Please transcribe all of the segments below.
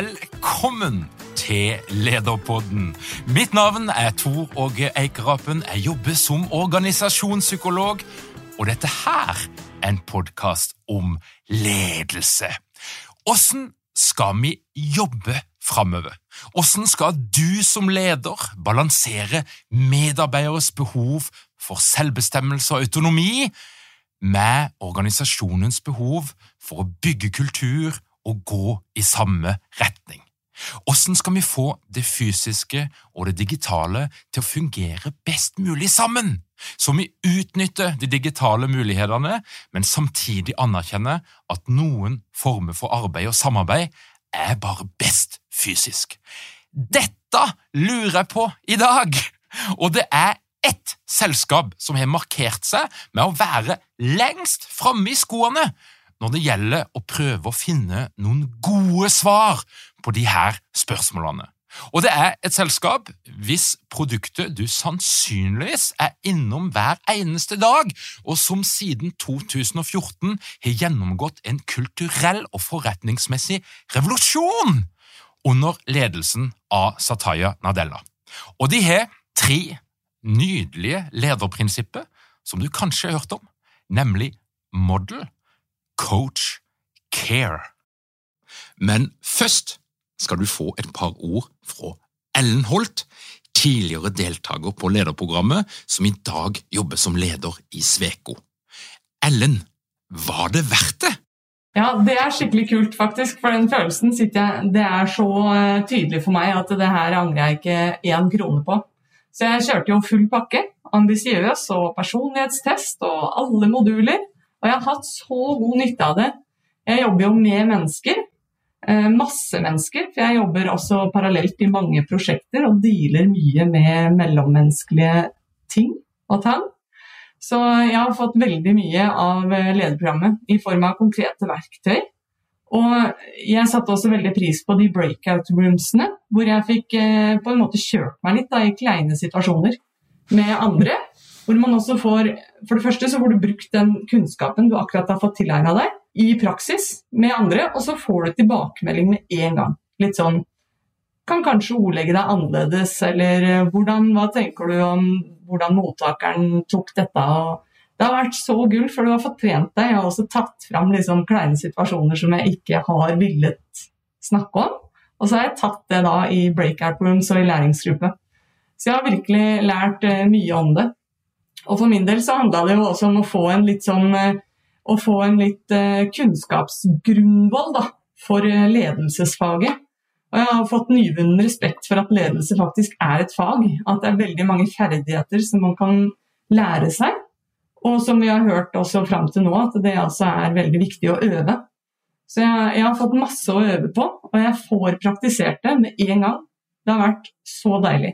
Velkommen til Lederpodden. Mitt navn er Tor Åge Eikerapen. Jeg jobber som organisasjonspsykolog, og dette her er en podkast om ledelse. Åssen skal vi jobbe framover? Åssen skal du som leder balansere medarbeideres behov for selvbestemmelse og autonomi med organisasjonens behov for å bygge kultur å gå i samme retning. Hvordan skal vi få det fysiske og det digitale til å fungere best mulig sammen, så vi utnytter de digitale mulighetene, men samtidig anerkjenner at noen former for arbeid og samarbeid er bare best fysisk? Dette lurer jeg på i dag, og det er ett selskap som har markert seg med å være lengst framme i skoene når det gjelder å prøve å finne noen gode svar på de her spørsmålene. Og det er et selskap hvis produktet du sannsynligvis er innom hver eneste dag, og som siden 2014 har gjennomgått en kulturell og forretningsmessig revolusjon under ledelsen av Sataya Nadella. Og de har tre nydelige lederprinsipper som du kanskje har hørt om, nemlig model, coach, care. Men først skal du få et par ord fra Ellen Holt, tidligere deltaker på lederprogrammet, som i dag jobber som leder i Sveko. Ellen, var det verdt det? Ja, det er skikkelig kult, faktisk. For den følelsen sitter jeg Det er så eh, tydelig for meg at det her angrer jeg ikke én krone på. Så jeg kjørte jo full pakke. Ambisiøs og personlighetstest og alle moduler. Og jeg har hatt så god nytte av det. Jeg jobber jo med mennesker. Eh, masse mennesker. For jeg jobber også parallelt i mange prosjekter og dealer mye med mellommenneskelige ting og tang. Så jeg har fått veldig mye av lederprogrammet i form av konkrete verktøy. Og jeg satte også veldig pris på de breakout roomsene, hvor jeg fikk eh, på en måte kjørt meg litt da, i kleine situasjoner med andre. Hvor man også får For det første så får du brukt den kunnskapen du akkurat har fått tilegna deg, i praksis med andre, og så får du tilbakemelding med en gang. Litt sånn Kan kanskje ordlegge deg annerledes, eller eh, hvordan, hva tenker du om hvordan mottakeren tok dette? og det har vært så gull, for du har fått trent deg. Jeg har også tatt fram liksom kleine situasjoner som jeg ikke har villet snakke om. Og så har jeg tatt det da i breakout rooms og i læringsgruppe. Så jeg har virkelig lært uh, mye om det. Og for min del så handla det jo også om å få en litt sånn uh, å få en litt uh, kunnskapsgrunnvoll da, for ledelsesfaget. Og jeg har fått nyvunnen respekt for at ledelse faktisk er et fag. At det er veldig mange ferdigheter som man kan lære seg. Og som vi har hørt også fram til nå, at det altså er veldig viktig å øve. Så jeg, jeg, har fått masse å øve på, og jeg får praktisert det med en gang. Det har vært så deilig.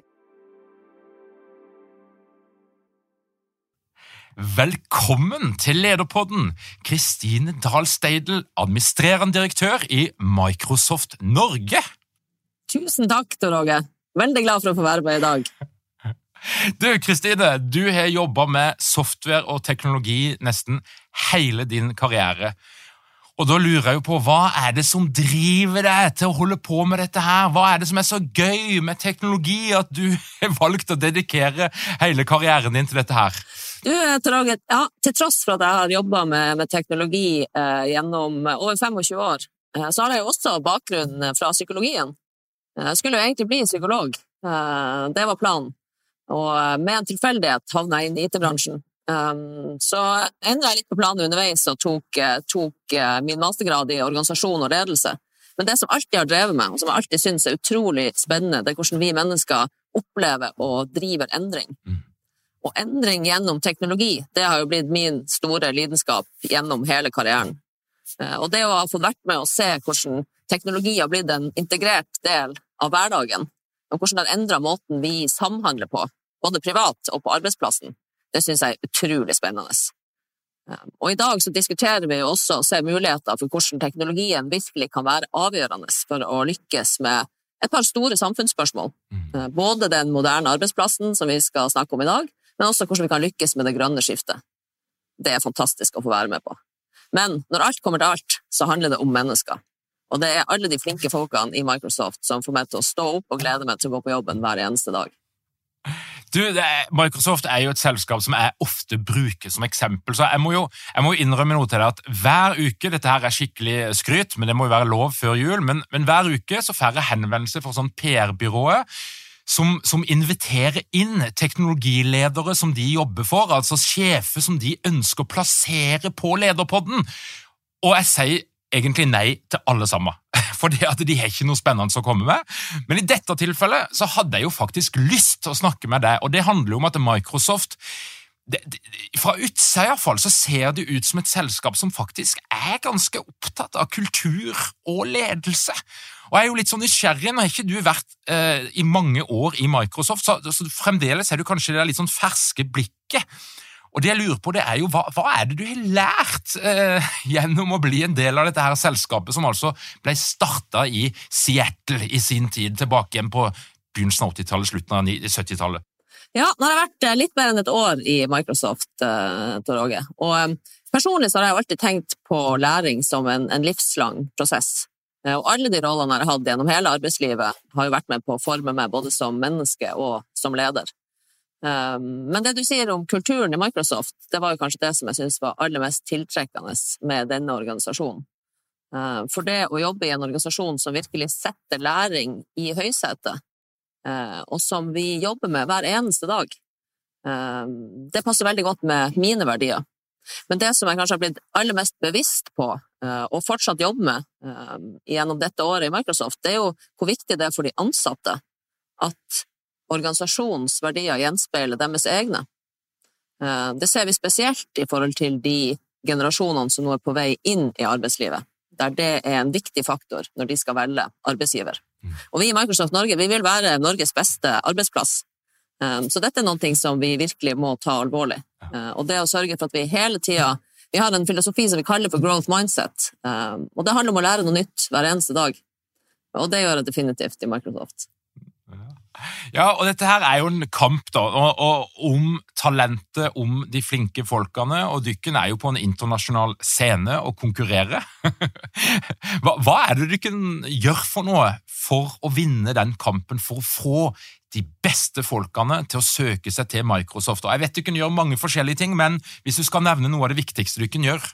Velkommen til Lederpodden, Kristine Dahl Steidel, administrerende direktør i Microsoft Norge. Tusen takk, Tor Åge. Veldig glad for å få være med i dag. Du, Kristine, du har jobba med software og teknologi nesten hele din karriere. Og da lurer jeg jo på, hva er det som driver deg til å holde på med dette her? Hva er det som er så gøy med teknologi at du har valgt å dedikere hele karrieren din til dette her? Du, Traget, ja, til tross for at jeg har jobba med, med, teknologi eh, gjennom over 25 år, eh, så har jeg jo også bakgrunn fra psykologien. Eh, jeg skulle jo egentlig bli psykolog, eh, det var planen. Og eh, med en tilfeldighet havna jeg inn i IT-bransjen. Um, så endra jeg litt på planen underveis og tok, eh, tok min mastergrad i organisasjon og ledelse. Men det som alltid har drevet meg, og som jeg alltid syns er utrolig spennende, det er hvordan vi mennesker opplever og driver endring. Mm. Og endring gjennom teknologi, det har jo blitt min store lidenskap gjennom hele karrieren. Uh, og det å ha fått vært med og se hvordan teknologi har blitt en integrert del av hverdagen, og hvordan det har endra måten vi samhandler på, både privat og på arbeidsplassen, det syns jeg er utrolig spennende. Um, og i dag så diskuterer vi jo også og ser muligheter for hvordan teknologien virkelig kan være avgjørende for å lykkes med et par store samfunnsspørsmål. Mm. Uh, både den moderne arbeidsplassen som vi skal snakke om i dag, men også hvordan vi kan lykkes med det grønne skiftet. Det er fantastisk å få være med på. Men når alt kommer til alt, så handler det om mennesker. Og det er alle de flinke folkene i Microsoft som får meg til å stå opp og glede meg til å gå på jobben hver eneste dag. Du, er, Microsoft er jo et selskap som jeg ofte bruker som eksempel, så jeg må jo, jeg må innrømme noe til deg at hver uke Dette her er skikkelig skryt, men det må jo være lov før jul. Men, men hver uke så får jeg henvendelser fra sånn PR-byrået som, som, inviterer inn teknologiledere som de jobber for, altså sjefer som de ønsker å plassere på lederpodden. Og jeg sier egentlig nei til alle sammen, at de har ikke noe spennende å komme med. Men i dette tilfellet så hadde jeg jo faktisk lyst til å snakke med deg, og det handler jo om at Microsoft det, det, fra utsida iallfall så ser det ut som et selskap som faktisk er ganske opptatt av kultur og ledelse. Og jeg er jo litt sånn nysgjerrig, Nå har ikke du vært eh, i mange år i Microsoft, så, så fremdeles er du kanskje det litt sånn ferske blikket. Og det jeg lurer på, det er jo, hva, hva er det du har lært eh, gjennom å bli en del av dette her selskapet, som altså ble starta i Seattle i sin tid, tilbake igjen på begynnelsen av 80-tallet, slutten av 70-tallet? Ja, nå har jeg vært eh, litt mer enn et år i Microsoft, uh, Tor Åge. Og um, personlig så har jeg alltid tenkt på læring som en, en livslang prosess. Og alle de rollene jeg har hatt gjennom hele arbeidslivet, har jo vært med på å forme meg både som menneske og som leder. Men det du sier om kulturen i Microsoft, det var jo kanskje det som jeg syns var aller mest tiltrekkende med denne organisasjonen. For det å jobbe i en organisasjon som virkelig setter læring i høysetet, og som vi jobber med hver eneste dag, uh, det passer veldig godt med mine verdier. Men det som jeg kanskje har blitt aller mest bevisst på, og fortsatt jobber med gjennom dette året i Microsoft, det er jo hvor viktig det er for de ansatte at organisasjonens verdier gjenspeiler deres egne. Eh, det ser vi spesielt i forhold til de generasjonene som nå er på vei inn i arbeidslivet, der det er en viktig faktor når de skal velge arbeidsgiver. Og vi i Microsoft Norge vi vil være Norges beste arbeidsplass. Eh, så dette er noe som vi virkelig må ta alvorlig. Eh, og det å sørge for at vi hele tida Vi har en filosofi som vi kaller for growth mindset, og det handler om å lære noe nytt hver eneste dag. Og det gjør jeg definitivt i Microsoft. Ja, og dette her er jo en kamp da, og, og om talentet, om de flinke folkene, og dykken er jo på en internasjonal scene og konkurrerer. hva, hva, er det dykken gjør for noe for å vinne den kampen, for å få de beste folkene til å søke seg til Microsoft? Og jeg vet dykken gjør mange forskjellige ting, men hvis du skal nevne noe av det viktigste dykken gjør,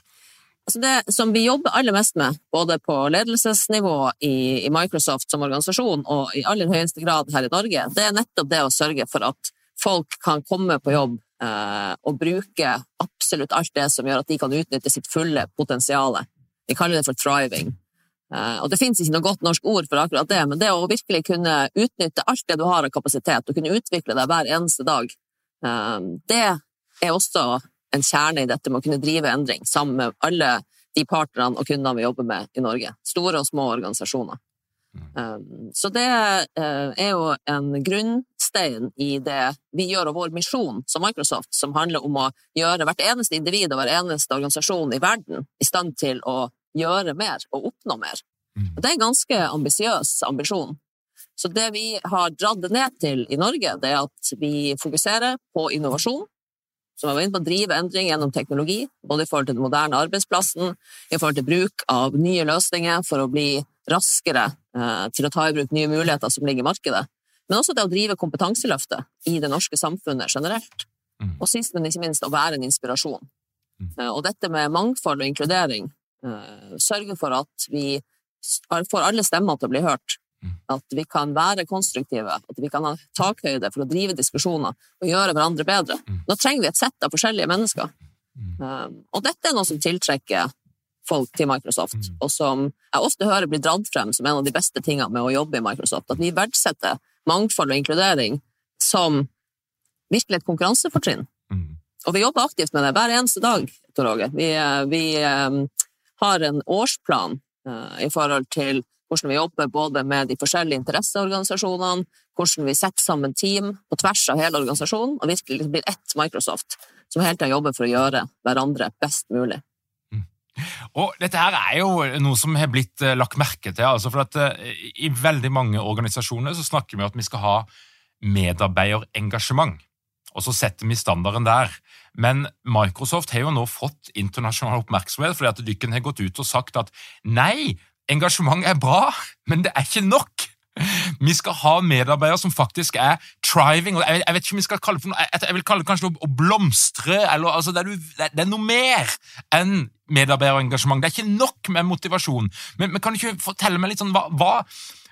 Altså det som vi jobber aller mest med, både på ledelsesnivå i, i, Microsoft som organisasjon og i aller høyeste grad her i Norge, det er nettopp det å sørge for at folk kan komme på jobb eh, og bruke absolutt alt det som gjør at de kan utnytte sitt fulle potensial. Vi kaller det for thriving. Eh, og det finnes ikke noe godt norsk ord for akkurat det, men det å virkelig kunne utnytte alt det du har av kapasitet, og kunne utvikle deg hver eneste dag, eh, det er også en kjerne i dette med å kunne drive endring sammen med alle de partnerne og kundene vi jobber med i Norge. Store og små organisasjoner. Mm. Um, så det uh, er jo en grunnstein i det vi gjør, og vår misjon som Microsoft, som handler om å gjøre hvert eneste individ og hver eneste organisasjon i verden i stand til å gjøre mer og oppnå mer. Mm. Og det er en ganske ambisiøs ambisjon. Så det vi har dratt det ned til i Norge, det er at vi fokuserer på innovasjon. Som jeg var inne på, drive endring gjennom teknologi, både i forhold til den moderne arbeidsplassen, i forhold til bruk av nye løsninger for å bli raskere eh, til å ta i bruk nye muligheter som ligger i markedet. Men også det å drive kompetanseløftet i det norske samfunnet generelt. Mm. Og sist, men ikke minst, å være en inspirasjon. Mm. Eh, Og dette med mangfold og inkludering, eh, sørge for at vi får alle stemmer til å bli hørt. At vi kan være konstruktive, at vi kan ha takhøyde for å drive diskusjoner og gjøre hverandre bedre. Mm. Da trenger vi et sett av forskjellige mennesker. Mm. Eh, Og dette er noe som tiltrekker folk til Microsoft, Mm. og som jeg ofte hører blir dratt frem som en av de beste tingene med å jobbe i Microsoft. At vi verdsetter mangfold og inkludering som virkelig et konkurransefortrinn. Og vi jobber aktivt med det hver eneste dag, Tor Åge. Vi, eh, vi eh, har en årsplan eh, i forhold til hvordan vi jobber både med de forskjellige interesseorganisasjonene, hvordan vi setter sammen team på tvers av hele organisasjonen, og virkelig liksom blir ett Microsoft, som hele tiden jobber for å gjøre hverandre best mulig. Og dette her er jo noe som har blitt eh, lagt merke til. Altså for at eh, I veldig mange organisasjoner så snakker vi om at vi skal ha medarbeiderengasjement. Og så setter vi standarden der. Men Microsoft har jo nå fått internasjonal oppmerksomhet fordi at dykken har gått ut og sagt at nei, engasjement er bra, men det er ikke nok. Vi skal ha medarbeidere som faktisk er triving. og Jeg, jeg vet ikke om vi skal kalle det for noe, jeg, jeg vil kalle det kanskje å blomstre. eller altså, det, er, det er noe mer enn medarbeiderengasjement. Det er ikke nok med motivasjon. Men, men kan du ikke fortelle meg litt sånn, hva, hva,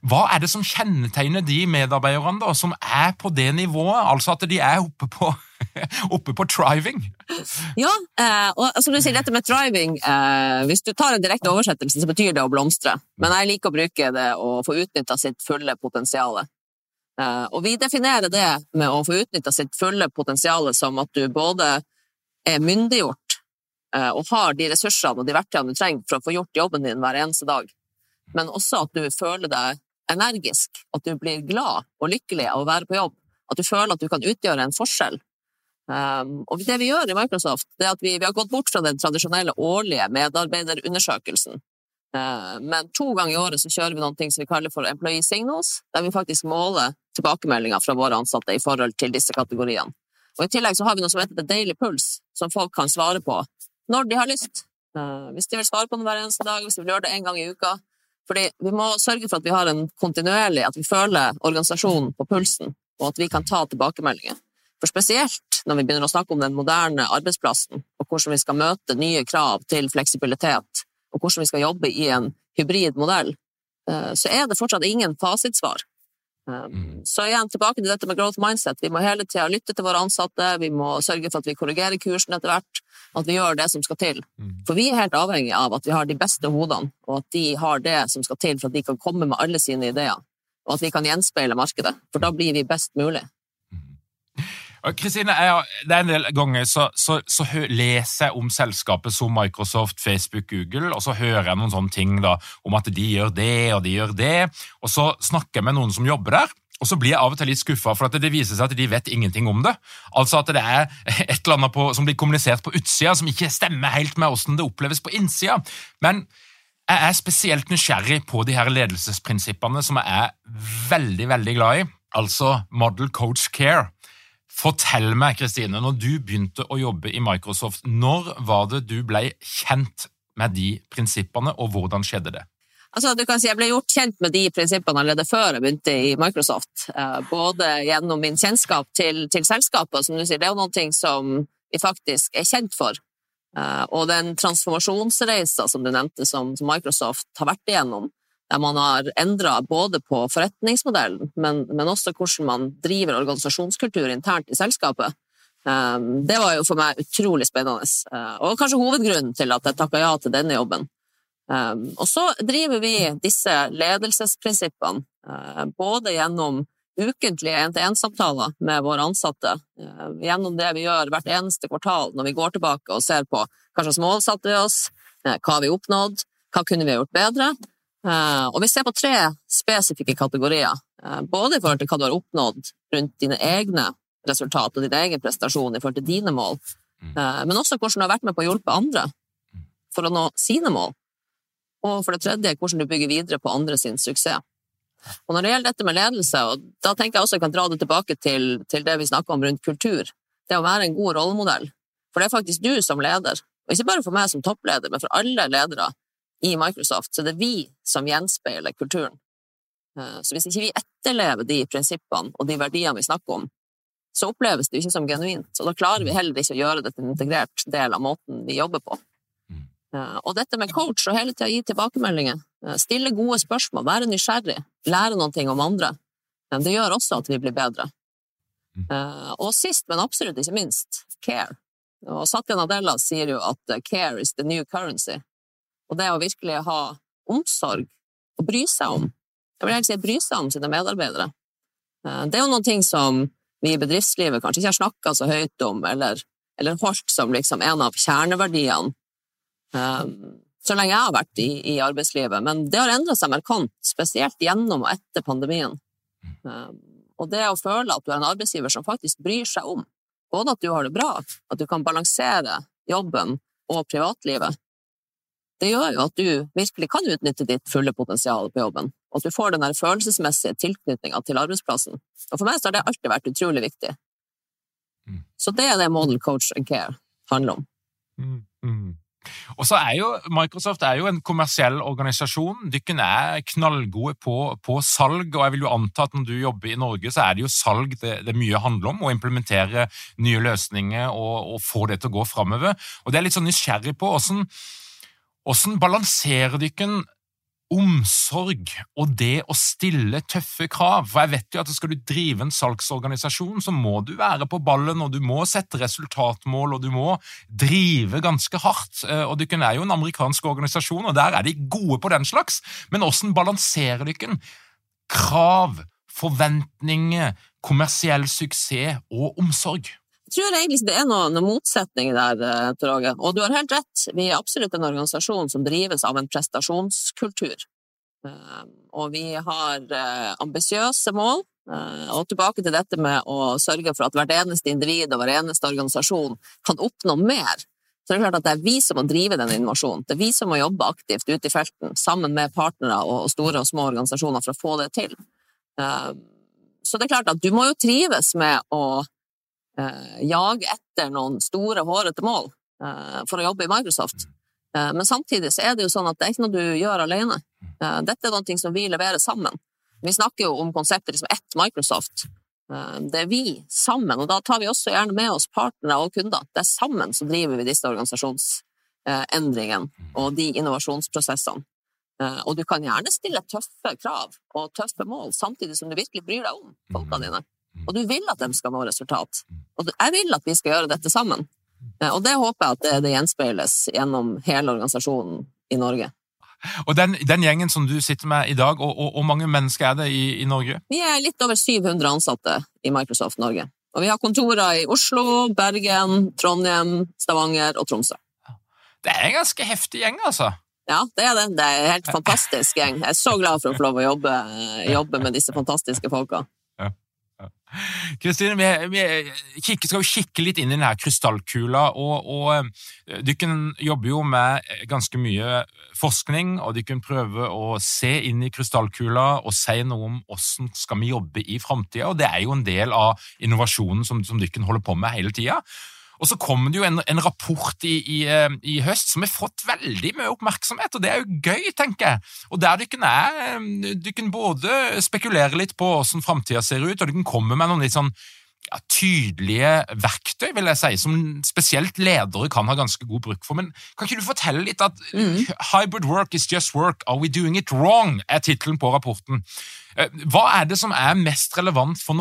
hva er det som kjennetegner de medarbeiderne da, som er på det nivået? Altså at de er oppe på, oppe på driving? Ja, eh, og som du sier, dette med driving eh, Hvis du tar en direkte oversettelse, så betyr det å blomstre. Men jeg liker å bruke det å få utnytta sitt fulle potensial. Eh, og vi definerer det med å få utnytta sitt fulle potensial som at du både er myndiggjort og har de ressursene og de verktøyene du trenger for å få gjort jobben din hver eneste dag, men også at du føler deg energisk, at du blir glad og lykkelig av å være på jobb, at du føler at du kan utgjøre en forskjell. Um, og det vi gjør i Microsoft, det er at vi, vi har gått bort fra den tradisjonelle årlige medarbeiderundersøkelsen. Uh, men to ganger i året så kjører vi noe som vi kaller for Employee Signals, der vi faktisk måler tilbakemeldinger fra våre ansatte i forhold til disse kategoriene. Og I tillegg så har vi noe som heter The Daily Pulse, som folk kan svare på når de har lyst. Uh, hvis de vil svare på den hver eneste dag, hvis de vil gjøre det en gang i uka. Fordi vi må sørge for at vi har en kontinuerlig, at vi føler organisasjonen på pulsen, og at vi kan ta tilbakemeldinger. For spesielt når vi begynner å snakke om den moderne arbeidsplassen, og hvordan vi skal møte nye krav til fleksibilitet, og hvordan vi skal jobbe i en hybrid modell, eh, så er det fortsatt ingen fasitsvar. Um, Så igjen tilbake til dette med growth mindset. Vi må hele tida lytte til våre ansatte, vi må sørge for at vi korrigerer kursen etter hvert, at vi gjør det som skal til. For vi er helt avhengig av at vi har de beste hodene, og at de har det som skal til for at de kan komme med alle sine ideer, og at vi kan gjenspeile markedet. For da blir vi best mulig. Kristine, det er en del ganger så, så, så hø, leser jeg om selskapet som Microsoft, Facebook, Google, og så hører jeg noen sånne ting da, om at de gjør det og de gjør det, og så snakker jeg med noen som jobber der, og så blir jeg av og til litt skuffa, for at det viser seg at de vet ingenting om det. Altså at det er et eller annet på, som blir kommunisert på utsida, som ikke stemmer helt med hvordan det oppleves på innsida. Men jeg er spesielt nysgjerrig på de her ledelsesprinsippene som jeg er veldig, veldig glad i, altså Model Coach Care. Fortell meg, Kristine, når du begynte å jobbe i Microsoft, når var det du ble kjent med de prinsippene, og hvordan skjedde det? Altså, du kan si Jeg ble gjort kjent med de prinsippene allerede før jeg begynte i Microsoft. eh, Både gjennom min kjennskap til, til selskapet, som du sier, det er jo noe som vi faktisk er kjent for. Eh, Og den transformasjonsreisa som du nevnte, som, Microsoft har vært igjennom, der man har endra både på forretningsmodellen, men, men også hvordan man driver organisasjonskultur internt i selskapet. Eh, Det var jo for meg utrolig spennende, eh, og kanskje hovedgrunnen til at jeg takka ja til denne jobben. Um, og så driver vi disse ledelsesprinsippene uh, både gjennom ukentlige én-til-én-samtaler med våre ansatte, uh, gjennom det vi gjør hvert eneste kvartal når vi går tilbake og ser på hva slags mål satte vi oss, hva har vi oppnådd, hva kunne vi gjort bedre. Uh, og vi ser på tre spesifikke kategorier, uh, både i forhold til hva du har oppnådd rundt dine egne resultat og din egen prestasjon i forhold til dine mål, uh, men også hvordan du har vært med på å hjelpe andre for å nå sine mål. Og for det tredje, hvordan du bygger videre på andre sin suksess. Og når det gjelder dette med ledelse, og da tenker jeg også jeg kan dra det tilbake til, til det vi snakker om rundt kultur, det å være en god rollemodell. For det er faktisk du som leder, og ikke bare for meg som toppleder, men for alle ledere i Microsoft, så det er vi som gjenspeiler kulturen. Eh, så hvis ikke vi etterlever de prinsippene og de verdiene vi snakker om, så oppleves det ikke som genuint, og da klarer vi heller ikke å gjøre det til en integrert del av måten vi jobber på. Mm. Eh, og dette med coach og hele tida gi tilbakemeldinger, eh, stille gode spørsmål, være nysgjerrig, lære noe om andre, det gjør også at vi blir bedre. Mm. Og sist, men absolutt ikke minst, care. Og Satya Nadella sier jo at care is the new currency. Og det å virkelig ha omsorg og bry seg om, jeg vil egentlig si bry seg om sine medarbeidere, det er jo noen ting som vi i bedriftslivet kanskje ikke har snakka så høyt om, eller, eller, holdt som liksom en av kjerneverdiene um, så lenge jeg har vært i, i, arbeidslivet. Men det har endra seg markant, spesielt gjennom og etter pandemien. Um, og det å føle at du er en arbeidsgiver som faktisk bryr seg om både at du har det bra, at du kan balansere jobben og privatlivet, det gjør jo at du virkelig kan utnytte ditt fulle potensial på jobben, og at du får den følelsesmessige tilknytninga til arbeidsplassen. Og for meg så har det alltid vært utrolig viktig. Mm. Så det er det Model Coach and Care handler om. Mm, mm. Og så er jo Microsoft er jo en kommersiell organisasjon. Dykken er knallgode på, på, salg, og jeg vil jo anta at når du jobber i Norge, så er det jo salg det, det mye handler om. Å implementere nye løsninger og, og få det til å gå framover. Og det er litt sånn nysgjerrig på åssen balanserer dere omsorg og det å stille tøffe krav? For jeg vet jo at skal du drive en salgsorganisasjon, så må du være på ballen, og du må sette resultatmål, og du må drive ganske hardt. Eh, og dere er jo en amerikansk organisasjon, og der er de gode på den slags. Men hvordan balanserer dere krav, forventninger, kommersiell suksess og omsorg? Tror egentlig det er noen, motsetninger der, eh, Tor Åge. Og du har helt rett, vi er absolutt en organisasjon som drives av en prestasjonskultur. Eh, og vi har eh, ambisiøse mål. Og tilbake til dette med å sørge for at hvert eneste individ og hver eneste organisasjon kan oppnå mer. Så det er klart at det er vi som må drive den innovasjonen. Det er vi som må jobbe aktivt ute i felten sammen med partnere og store og små organisasjoner for å få det til. Så det er klart at du må jo trives med å jage etter noen store, hårete mål eh, for å jobbe i Microsoft. Eh, men samtidig så er det jo sånn at det er ikke noe du gjør alene. Eh, dette er noe som vi leverer sammen. Vi snakker jo om konseptet som ett Microsoft. Eh, det er vi sammen, og da tar vi også gjerne med oss partnere og kunder. Det er sammen som driver vi disse organisasjonsendringene og de innovasjonsprosessene. Eh, og du kan gjerne stille tøffe krav og tøffe mål, samtidig som du virkelig bryr deg om folka mm. dine. Mm. Og du vil at de skal nå resultat. Mm. Og jeg vil at vi skal gjøre dette sammen. Eh, og det håper jeg at det, det gjenspeiles gjennom hele organisasjonen i Norge. Og den, den, gjengen som du sitter med i dag, og, og, og mange mennesker er det i, i, Norge? Vi er litt over 700 ansatte i Microsoft Norge. Og vi har kontorer i Oslo, Bergen, Trondheim, Stavanger og Tromsø. Det er en ganske heftig gjeng, altså? Ja, det er det. Det er en helt fantastisk gjeng. Jeg er så glad for å få lov å jobbe, jobbe med disse fantastiske folka. Kristine, vi, vi skal jo kikke litt inn i denne krystallkula. og, og eh, Dere jobber jo med ganske mye forskning, og dere prøver å se inn i krystallkula og si noe om hvordan skal vi jobbe i framtida. Det er jo en del av innovasjonen som, som dere holder på med hele tida. Og så kommer det jo en, en rapport i, i, eh, i, høst som har fått veldig mye oppmerksomhet, og det er jo gøy, tenker jeg. Og der dere er eh, Du kan både spekulere litt på hvordan framtida ser ut, og du kan komme med noen litt sånn ja, tydelige verktøy, vil jeg si, som spesielt ledere kan ha ganske god bruk for. Men kan ikke du fortelle litt at mm. 'Hybrid work is just work. Are we doing it wrong?' er tittelen på rapporten. Eh, hva er det som er mest relevant for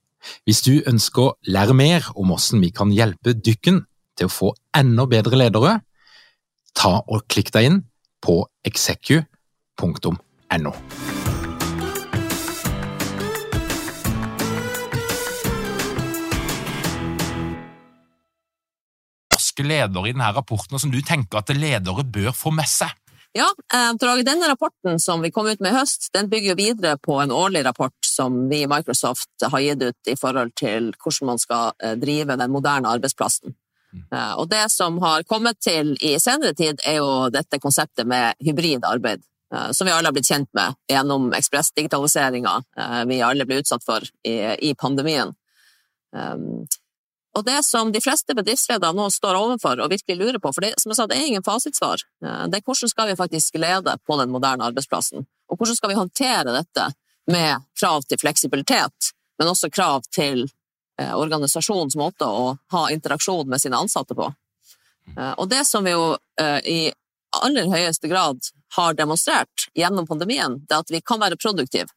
Hvis du ønsker å lære mer om hvordan vi kan hjelpe dykken til å få enda bedre ledere, ta og klikk deg inn på execu.no. ledere i denne rapporten, som du tenker at ledere bør få med seg? Ja, eh, denne rapporten som vi kom ut med i høst, den bygger videre på en årlig rapport som vi i Microsoft har gitt ut i forhold til hvordan man skal eh, drive den moderne arbeidsplassen. Mm. Eh, og det som har kommet til i senere tid, er jo dette konseptet med hybrid arbeid. Som vi alle har blitt kjent med gjennom ekspressdigitaliseringa vi alle ble utsatt for i, pandemien. Og det som de fleste bedriftsledere nå står overfor og virkelig lurer på, for det, som jeg sa, det er ingen fasitsvar, eh, det er hvordan skal vi faktisk lede på den moderne arbeidsplassen? Og hvordan skal vi håndtere dette med krav til fleksibilitet, men også krav til eh, organisasjonens måte å ha interaksjon med sine ansatte på? Eh, og det som vi jo eh, i aller høyeste grad har demonstrert gjennom pandemien, det er at vi kan være produktive,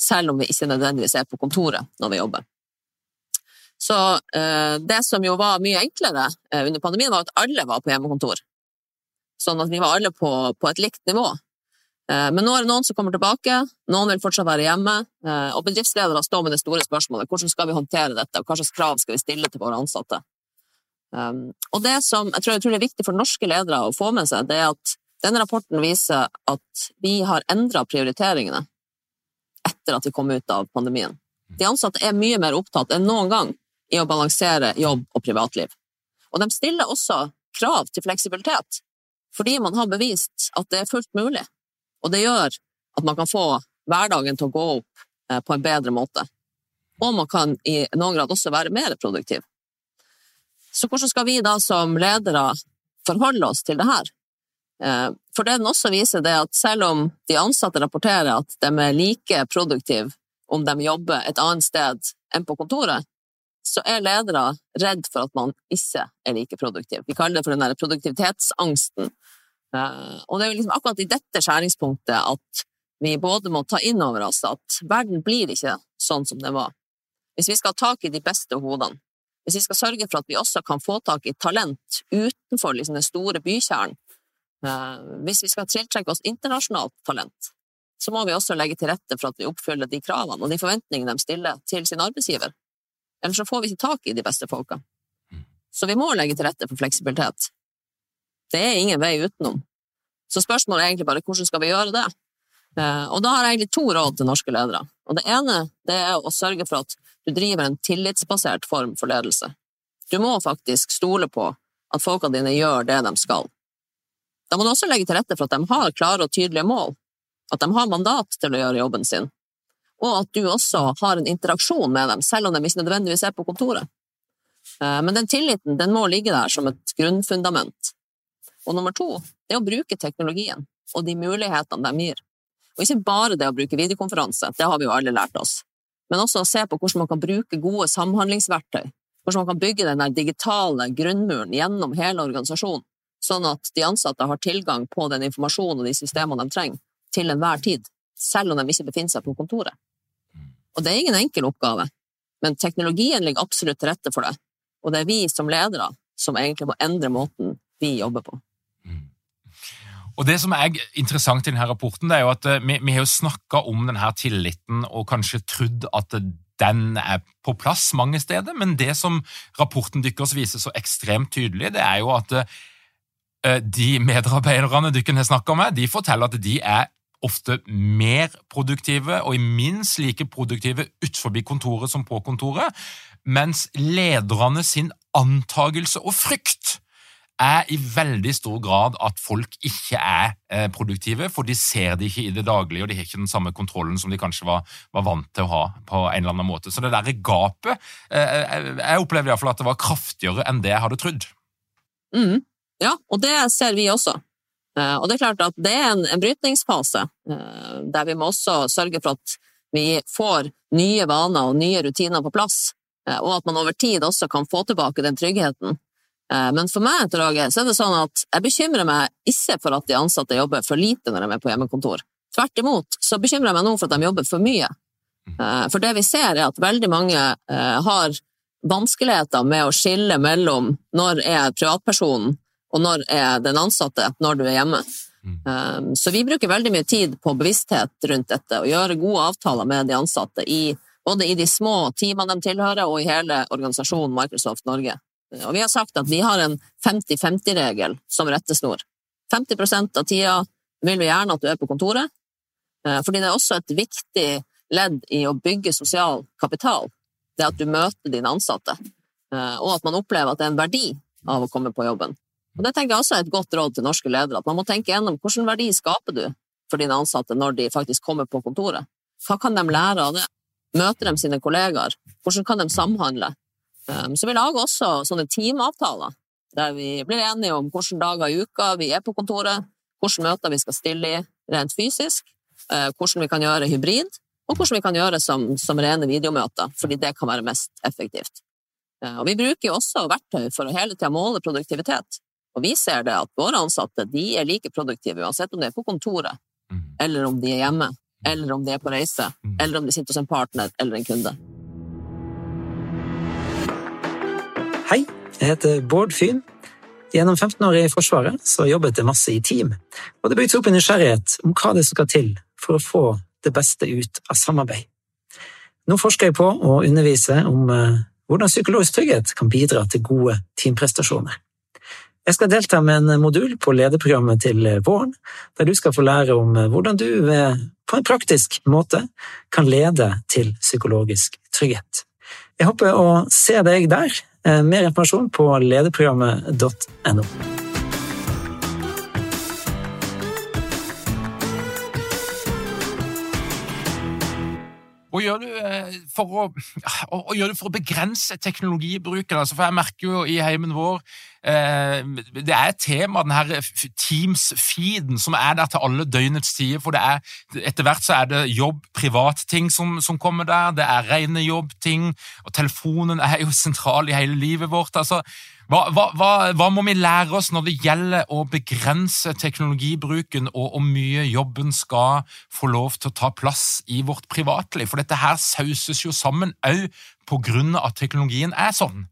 selv om vi ikke nødvendigvis er på kontoret når vi jobber. Så det som jo var mye enklere under pandemien, var at alle var på hjemmekontor. Sånn at vi var alle på, på et likt nivå. Eh, men nå er det noen som kommer tilbake, noen vil fortsatt være hjemme, eh, og bedriftsledere står med det store spørsmålet hvordan skal vi håndtere dette, og hva slags krav skal vi stille til våre ansatte. Um, og det som jeg tror, jeg tror, er viktig for norske ledere å få med seg, det er at denne rapporten viser at vi har endra prioriteringene etter at vi kom ut av pandemien. De ansatte er mye mer opptatt enn noen gang i å balansere jobb og privatliv. Og de stiller også krav til fleksibilitet, fordi man har bevist at det er fullt mulig. Og det gjør at man kan få hverdagen til å gå opp eh, på en bedre måte. Og man kan i noen grad også være mer produktiv. Så hvordan skal vi da som ledere forholde oss til det her? Eh, for det den også viser, det at selv om de ansatte rapporterer at de er like produktive om de jobber et annet sted enn på kontoret, så er ledere redd for at man ikke er like produktiv. Vi kaller det for den der produktivitetsangsten. Eh, og det er jo liksom akkurat i dette skjæringspunktet at vi både må ta inn over oss at verden blir ikke sånn som den var. Hvis vi skal ha tak i de beste hodene, hvis vi skal sørge for at vi også kan få tak i talent utenfor liksom den store bykjernen, eh, hvis vi skal tiltrekke oss internasjonalt talent, så må vi også legge til rette for at vi oppfyller de kravene og de forventningene de stiller til sin arbeidsgiver. Ellers så får vi ikke tak i de beste folka. Mm. Så vi må legge til rette for fleksibilitet. Det er ingen vei utenom. Så spørsmålet er egentlig bare hvordan skal vi gjøre det? Eh, og da har jeg egentlig to råd til norske ledere. Og det ene det er å sørge for at du driver en tillitsbasert form for ledelse. Du må faktisk stole på at folka dine gjør det de skal. Da må du også legge til rette for at de har klare og tydelige mål, at de har mandat til å gjøre jobben sin, og at du også har en interaksjon med dem, selv om de ikke nødvendigvis er på kontoret. Eh, men den tilliten den må ligge der som et grunnfundament. Og nummer to det er å bruke teknologien og de mulighetene de gir. Og ikke bare det å bruke videokonferanse, det har vi jo alle lært oss, men også å se på hvordan man kan bruke gode samhandlingsverktøy, hvordan man kan bygge den digitale grunnmuren gjennom hele organisasjonen, sånn at de ansatte har tilgang på den informasjonen og de systemene de trenger, til enhver tid, selv om de ikke befinner seg på kontoret. Og det er ingen enkel oppgave, men teknologien ligger absolutt til rette for det. Og det er vi som ledere som egentlig må endre måten vi jobber på. Mm. Og Det som er interessant i denne rapporten, det er jo at eh, vi, vi har jo snakka om denne tilliten og kanskje trodd at den er på plass mange steder, men det som rapporten deres viser så ekstremt tydelig, det er jo at eh, de medarbeiderne dere har snakka med, de forteller at de er ofte mer produktive og minst like produktive utenfor kontoret som på kontoret, mens lederne sin antagelse og frykt er i veldig stor grad at folk ikke er eh, produktive, for de ser det ikke i det daglige, og de har ikke den samme kontrollen som de kanskje var, var vant til å ha. på en eller annen måte. Så det der gapet eh, Jeg opplevde iallfall at det var kraftigere enn det jeg hadde trodd. Mm. Ja, og det ser vi også. Eh, og det er klart at det er en, brytningsfase, eh, der vi må også sørge for at vi får nye vaner og nye rutiner på plass, eh, og at man over tid også kan få tilbake den tryggheten. Men for meg Torage, så er det sånn at jeg bekymrer meg ikke for at de ansatte jobber for lite når de er på hjemmekontor. Tvert imot så bekymrer jeg meg nå for at de jobber for mye. For det vi ser, er at veldig mange har vanskeligheter med å skille mellom når er privatpersonen og når er den ansatte når du er hjemme. Um, så vi bruker veldig mye tid på bevissthet rundt dette, og gjøre gode avtaler med de ansatte i, både i de små teamene de tilhører, og i hele organisasjonen Microsoft Norge. Og vi har sagt at vi har en 50-50-regel som rettesnor. 50% av tida vil vi gjerne at du er på kontoret, uh, fordi det er også et viktig ledd i å bygge sosial kapital. Det at du møter dine ansatte, uh, og at man opplever at det er en verdi av å komme på jobben. Og Det tenker jeg også er et godt råd til norske ledere, at man må tenke gjennom hvilken verdi skaper du for dine ansatte når de faktisk kommer på kontoret. Hva kan de lære av det? Møter de sine kollegaer? Hvordan kan de samhandle? Um, så vi lager også sånne teamavtaler, der vi blir enige om hvilke dager i uka vi er på kontoret, hvilke møter vi skal stille i rent fysisk, uh, hvordan vi kan gjøre hybrid, og hvordan vi kan gjøre som, som rene videomøter, fordi det kan være mest effektivt. Uh, og vi bruker også verktøy for å hele tida måle produktivitet. Og vi ser det at våre ansatte de er like produktive uansett om de er på kontoret, mm. eller om de er hjemme, eller om de er på reise, mm. eller om de sitter hos en partner eller en kunde. Hei, jeg heter Bård Fyn. Gjennom 15 år i Forsvaret så jobbet jeg masse i team, og det bygde opp en nysgjerrighet om hva det skal til for å få det beste ut av samarbeid. Nå forsker jeg på å undervise om eh, hvordan psykologisk trygghet kan bidra til gode teamprestasjoner. Jeg skal delta med en modul på lederprogrammet til våren, der du skal få lære om hvordan du på en praktisk måte kan lede til psykologisk trygghet. Jeg håper å se deg der. Eh, mer informasjon på lederprogrammet.no. Og gjør du eh, for å, og gjør du for å begrense teknologibruken? Altså, for jeg merker jo i heimen vår eh, Det er et tema, den her Teams-feeden, som er der til alle døgnets tider. For det er, etter hvert så er det jobb-privat-ting som, som, kommer der. Det er rene jobb-ting. Og telefonen er jo sentral i hele livet vårt. altså hva, hva, hva, hva, må vi lære oss når det gjelder å begrense teknologibruken, og hvor mye jobben skal få lov til å ta plass i vårt privatliv? For dette her sauses jo sammen òg av at teknologien er sånn.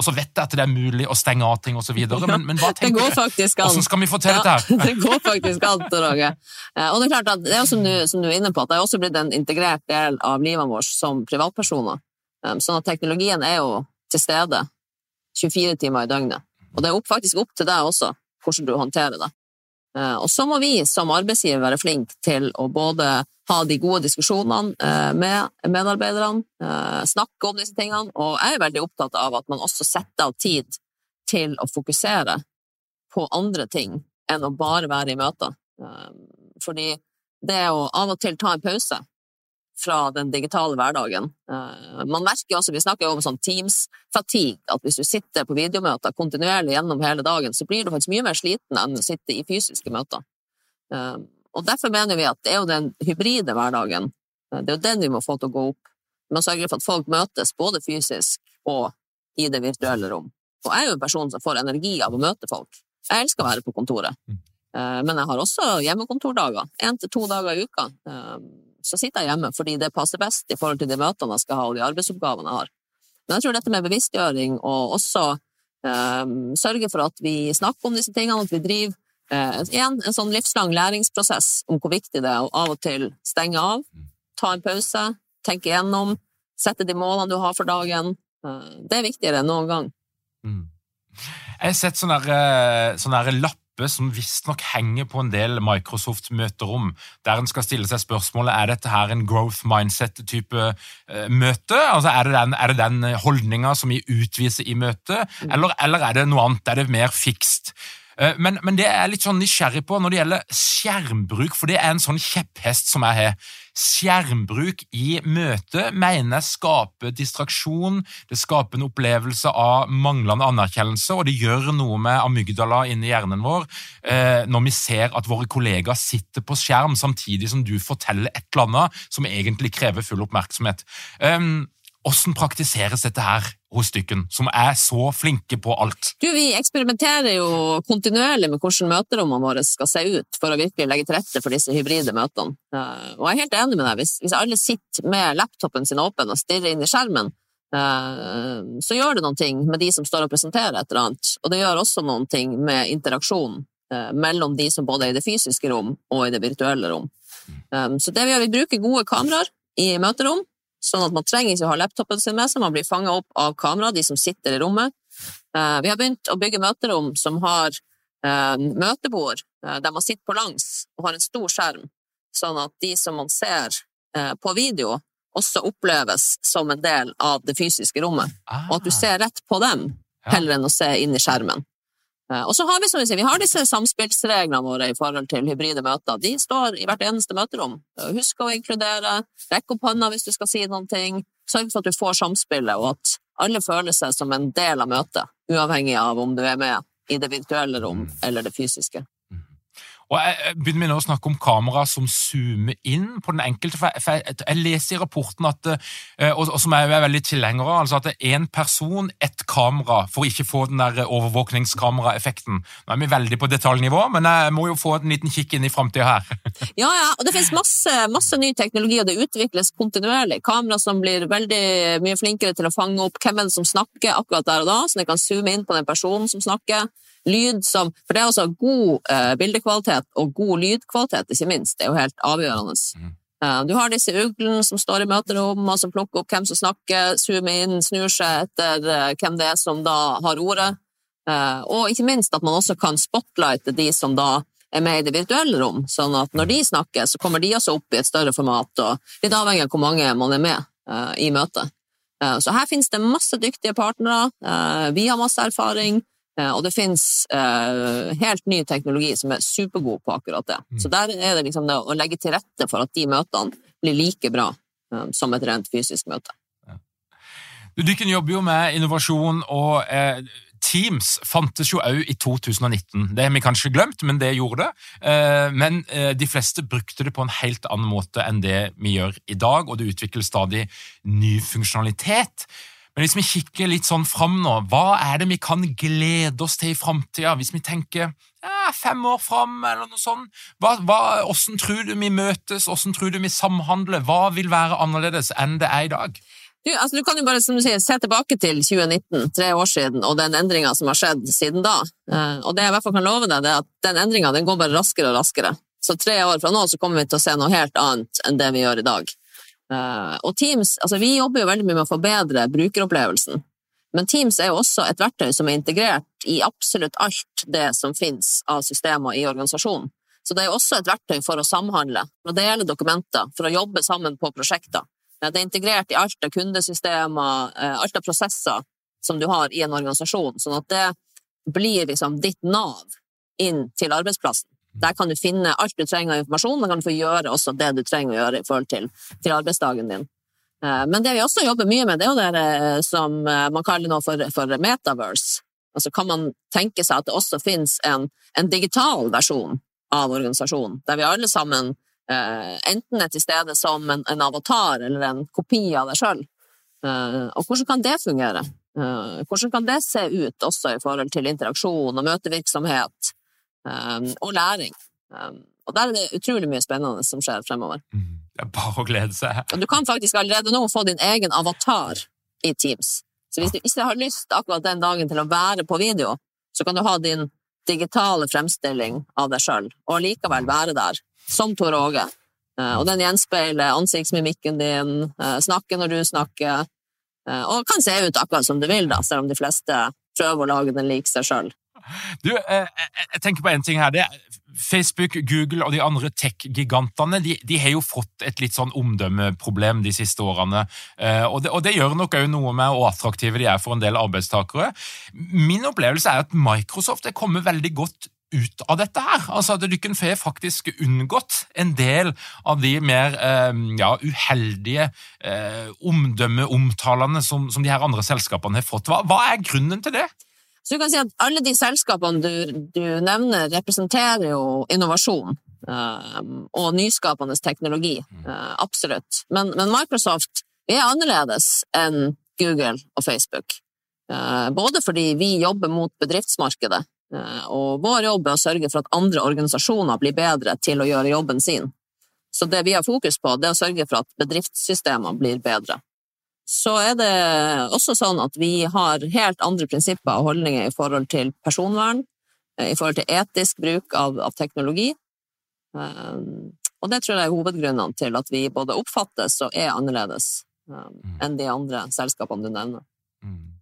Og så vet jeg at det er mulig å stenge av ting osv., men, men hva tenker du? Hvordan skal vi få til ja, dette her? det går faktisk an, Roger. Eh, og det er klart at det er som du, som du er inne på, at det er også blitt en integrert del av livet vårt som privatpersoner. Eh, sånn at teknologien er jo til stede 24 timer i døgnet. Og det er opp, faktisk opp til deg også, hvordan du håndterer det. Eh, og så må vi som arbeidsgiver være flinke til å både ha de gode diskusjonene eh, med medarbeiderne, eh, snakke om disse tingene, og jeg er veldig opptatt av at man også setter av tid til å fokusere på andre ting enn å bare være i møter. Fordi det å av og til ta en pause fra den digitale hverdagen. Eh, man merker også, Vi snakker jo om sånn Teams-fatigue, at hvis du sitter på videomøter kontinuerlig gjennom hele dagen, så blir du faktisk mye mer sliten enn å sitte i fysiske møter. Eh, og Derfor mener vi at det er jo den hybride hverdagen, eh, det er jo den vi må få til å gå opp. Vi må sørge for at folk møtes både fysisk og i det virtuelle rom. Og jeg er jo en person som får energi av å møte folk. Jeg elsker å være på kontoret. Mm. Men jeg har også hjemmekontordager. Én til to dager i uka så sitter jeg hjemme fordi det passer best i forhold til de møtene jeg skal ha og de arbeidsoppgavene jeg har. Men jeg tror dette med bevisstgjøring og også eh, sørge for at vi snakker om disse tingene, at vi driver eh, igjen en sånn livslang læringsprosess om hvor viktig det er å av og til stenge av, ta en pause, tenke igjennom, sette de målene du har for dagen. Eh, det er viktigere enn noen gang. Mm. Jeg har sett sånne, eh, sånne lapp mappe som visstnok henger på en del Microsoft-møterom, der en skal stille seg spørsmålet er dette her en growth mindset-type uh, møte. Altså Er det den, er den holdninga som vi utviser i møtet, mm. eller, eller, er det noe annet? Er det mer fikst? Uh, men, men, det er jeg litt sånn nysgjerrig på når det gjelder skjermbruk, for det er en sånn kjepphest som jeg har. Skjermbruk i møte mener jeg skaper distraksjon, det skaper en opplevelse av manglende anerkjennelse, og det gjør noe med amygdala inni hjernen vår eh, når vi ser at våre kollegaer sitter på skjerm samtidig som du forteller et eller annet som egentlig krever full oppmerksomhet. Um, hvordan praktiseres dette her hos dykken, som er så flinke på alt? Du, Vi eksperimenterer jo kontinuerlig med hvordan møterommene våre skal se ut, for å virkelig legge til rette for disse hybride møtene. Eh, og jeg er helt enig med deg. Hvis, hvis alle sitter med laptopen sin åpen og stirrer inn i skjermen, eh, så gjør det noen ting med de som står og presenterer et eller annet. Og det gjør også noen ting med interaksjonen eh, mellom de som både er i det fysiske rom og i det virtuelle rom. Um, så det vi gjør, vi bruker gode kameraer i møterom, sånn at man trenger ikke å ha laptopen sin med seg, man blir fanga opp av kamera, de som sitter i rommet. Uh, vi har begynt å bygge møterom som har uh, møtebord uh, der man sitter på langs og har en stor skjerm, sånn at de som man ser på video, også oppleves som en del av det fysiske rommet, Ah, og at du ser rett på dem heller enn å se inn i skjermen. Eh, Og så har vi som vi sier, vi har disse samspillsreglene våre i forhold til hybride møter. De står i hvert eneste møterom. Eh, Husk å inkludere, rekk opp hånda hvis du skal si noen ting. Sørg for at du får samspillet, og at alle føler seg som en del av møtet, uavhengig av om du er med i det virtuelle rom eller det fysiske. Og jeg, begynner med å snakke om kamera som zoomer inn på den enkelte. For jeg, for jeg, jeg leser i rapporten, at, eh, og, og som jeg er veldig tilhenger av, altså at det er én person, ett kamera, for å ikke få den der overvåkningskameraeffekten. Nå er vi veldig på detaljnivå, men jeg må jo få en liten kikk inn i framtida her. Ja, ja, og det finnes masse, masse ny teknologi, og det utvikles kontinuerlig. Kamera som blir veldig mye flinkere til å fange opp hvem som snakker akkurat der og da, så de kan zoome inn på den personen som snakker. Lyd som For det er altså god eh, bildekvalitet og god lydkvalitet, ikke minst. Det er jo helt avgjørende. Mm. Eh, du har disse uglene som står i møterommene, som plukker opp hvem som snakker, zoomer inn, snur seg etter eh, hvem det er som da har ordet. Eh, og ikke minst at man også kan spotlighte de som da er med i det virtuelle rom, sånn at når de snakker, så kommer de også opp i et større format, og litt avhengig av hvor mange man er med i møtet. Så her finnes det masse dyktige partnere, vi har masse erfaring, og det finnes eh, helt ny teknologi som er supergod på akkurat det. Mm. Så der er det liksom det å legge til rette for at de møtene blir like bra eh, som et rent fysisk møte. Du, Dykken jobber jo med innovasjon, og eh, Teams fantes jo òg i 2019. Det har vi kanskje glemt, men det gjorde det. Eh, men eh, de fleste brukte det på en helt annen måte enn det vi gjør i dag, og det utvikles stadig ny funksjonalitet. Men hvis vi kikker litt sånn fram nå, hva er det vi kan glede oss til i framtida? Hvis vi tenker ja, fem år fram, eller noe sånt. Hva, hva, hvordan tror du vi møtes, hvordan tror du vi samhandler? Hva vil være annerledes enn det er i dag? Du, altså, du kan jo bare som du sier, se tilbake til 2019, tre år siden, og den endringa som har skjedd siden da. Eh, og det jeg i hvert fall kan love deg, det er at den endringa går bare raskere og raskere. Så tre år fra nå så kommer vi til å se noe helt annet enn det vi gjør i dag. Eh, og Teams, altså Vi jobber jo veldig mye med å forbedre brukeropplevelsen. Men Teams er jo også et verktøy som er integrert i absolutt alt det som finnes av systemer i organisasjonen. Så det er jo også et verktøy for å samhandle, for å dele dokumenter, for å jobbe sammen på prosjekter. Det er integrert i alt av kundesystemer, eh, alt av prosesser som du har i en organisasjon, sånn at det blir liksom ditt nav inn til arbeidsplassen. Der kan du finne alt du trenger av informasjon, og kan du få gjøre også det du trenger å gjøre i forhold til, til arbeidsdagen din. Eh, Men det vi også jobber mye med, det er jo det eh, som eh, man kaller nå for, for metaverse. Altså kan man tenke seg at det også finnes en, en digital versjon av organisasjonen, der vi alle sammen eh, enten er til stede som en, en avatar eller en kopi av deg sjøl. Eh, og hvordan kan det fungere? Eh, hvordan kan det se ut også i forhold til interaksjon og møtevirksomhet og læring? Eh, og der er det utrolig mye spennende som skjer fremover. Det er bare å glede seg. Og du kan faktisk allerede nå få din egen avatar i Teams. Så hvis du ikke har lyst akkurat den dagen til å være på video, så kan du ha din digitale fremstilling av deg sjøl, og likevel være der, som Tor Åge. Eh, Og den gjenspeiler ansiktsmimikken din, eh, snakker når du snakker, eh, og kan se ut akkurat som du vil, da, selv om de fleste prøver å lage den lik seg sjøl. Du, eh, jeg jeg tenker på en ting her. Det er Facebook, Google og de andre tech-gigantene de, de har jo fått et litt sånn omdømmeproblem de siste årene. Eh, og, det, og det gjør nok òg noe med hvor attraktive de er for en del arbeidstakere. Min opplevelse er at Microsoft er kommet veldig godt ut av dette her. Altså at Dykken får faktisk unngått en del av de mer eh, ja, uheldige eh, omdømmeomtalene som, som de her andre selskapene har fått. Hva, hva er grunnen til det? Så du kan si at alle de selskapene du, du nevner, representerer jo innovasjon eh, og nyskapende teknologi. Uh, absolutt. Men, men Microsoft vi er annerledes enn Google og Facebook. Uh, både fordi vi jobber mot bedriftsmarkedet, uh, og vår jobb er å sørge for at andre organisasjoner blir bedre til å gjøre jobben sin. Så det vi har fokus på, det er å sørge for at bedriftssystemene blir bedre så er det også sånn at vi har helt andre prinsipper og holdninger i forhold til personvern, i forhold til etisk bruk av, av teknologi. Um, og det tror jeg er hovedgrunnene til at vi både oppfattes og er annerledes um, mm. enn de andre selskapene du nevner. Mm.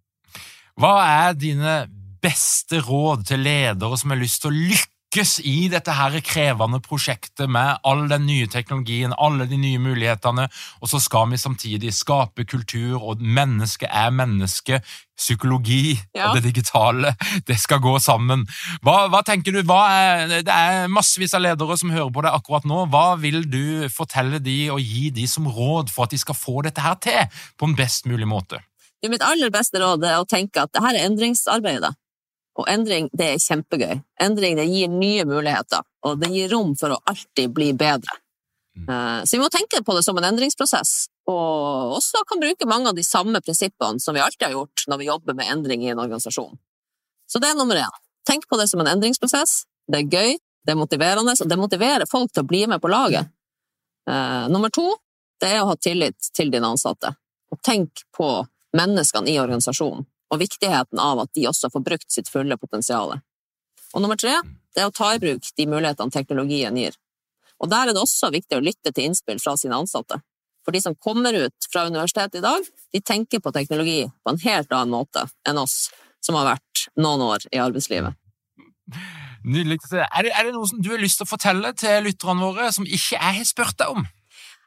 Hva er dine beste råd til ledere som har lyst til å lykkes lykkes i dette her krevende prosjektet med all den nye teknologien, alle de nye mulighetene, og så skal vi samtidig skape kultur, og menneske er menneske, psykologi ja. og det digitale, det skal gå sammen. Hva, hva tenker du, hva er, Det er massevis av ledere som hører på deg akkurat nå. Hva vil du fortelle de og gi de som råd for at de skal få dette her til på en best mulig måte? Mitt aller beste råd er å tenke at dette er endringsarbeidet. Og endring, det er kjempegøy. Endring, det gir nye muligheter, og det gir rom for å alltid bli bedre. Mm. Eh, så vi må tenke på det som en endringsprosess, og også kan bruke mange av de samme prinsippene som vi alltid har gjort når vi jobber med endring i en organisasjon. Så det er nummer én. Tenk på det som en endringsprosess. Det er gøy, det er motiverende, og det motiverer folk til å bli med på laget. Uh, nummer to, det er å ha tillit til dine ansatte, og tenk på menneskene i organisasjonen og viktigheten av at de også får brukt sitt fulle potensial. Og nummer tre, det er å ta i bruk de mulighetene teknologien gir. Og der er det også viktig å lytte til innspill fra sine ansatte. For de som kommer ut fra universitetet i dag, de tenker på teknologi på en helt annen måte enn oss som har vært noen år i arbeidslivet. Nydelig. Er det, er det noe som du har lyst til å fortelle til lytterne våre som ikke jeg har spurt deg om?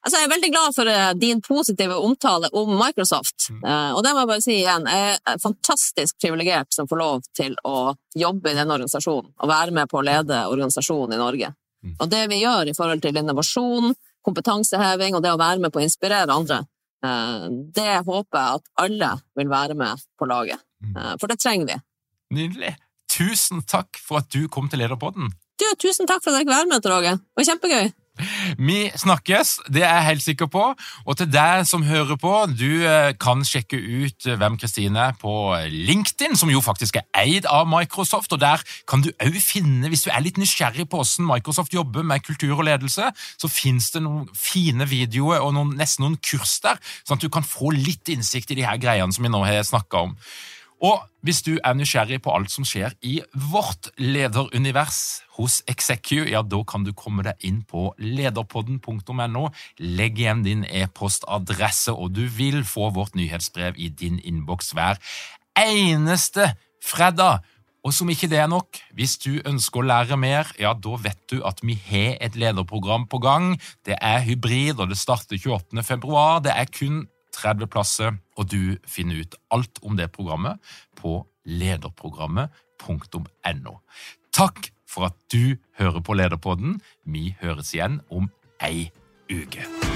Altså, jeg er veldig glad for uh, din positive omtale om Microsoft. Uh, og det må jeg bare si igjen, jeg er fantastisk privilegert som får lov til å jobbe i denne organisasjonen og være med på å lede organisasjonen i Norge. Mm. Og det vi gjør i forhold til innovasjon, kompetanseheving og det å være med på å inspirere andre, uh, det håper jeg at alle vil være med på laget. Mm. For det trenger vi. Nydelig. Tusen takk for at du kom til Lederpodden. Du, tusen takk for at jeg fikk være med, Roger. Det var kjempegøy. Vi snakkes, det er jeg helt sikker på. Og til deg som hører på, du eh, kan sjekke ut eh, hvem Kristine er på LinkedIn, som jo faktisk er eid av Microsoft. og Der kan du òg finne, hvis du er litt nysgjerrig på hvordan Microsoft jobber med kultur og ledelse, så finnes det noen fine videoer og noen, nesten noen kurs der, sånn at du kan få litt innsikt i de her greiene som vi nå har snakka om. Og hvis du er nysgjerrig på alt som skjer i vårt lederunivers hos Execu, ja, da kan du komme deg inn på lederpodden.no. Legg igjen din e-postadresse, og du vil få vårt nyhetsbrev i din innboks hver eneste fredag. Og som ikke det er nok, hvis du ønsker å lære mer, ja, da vet du at vi har et lederprogram på gang. Det er hybrid, og det starter 28. februar. Det er kun 30 plasser, og du finner ut alt om det programmet på lederprogrammet.no. Takk for at du hører på Lederpodden. Vi høres igjen om ei uke.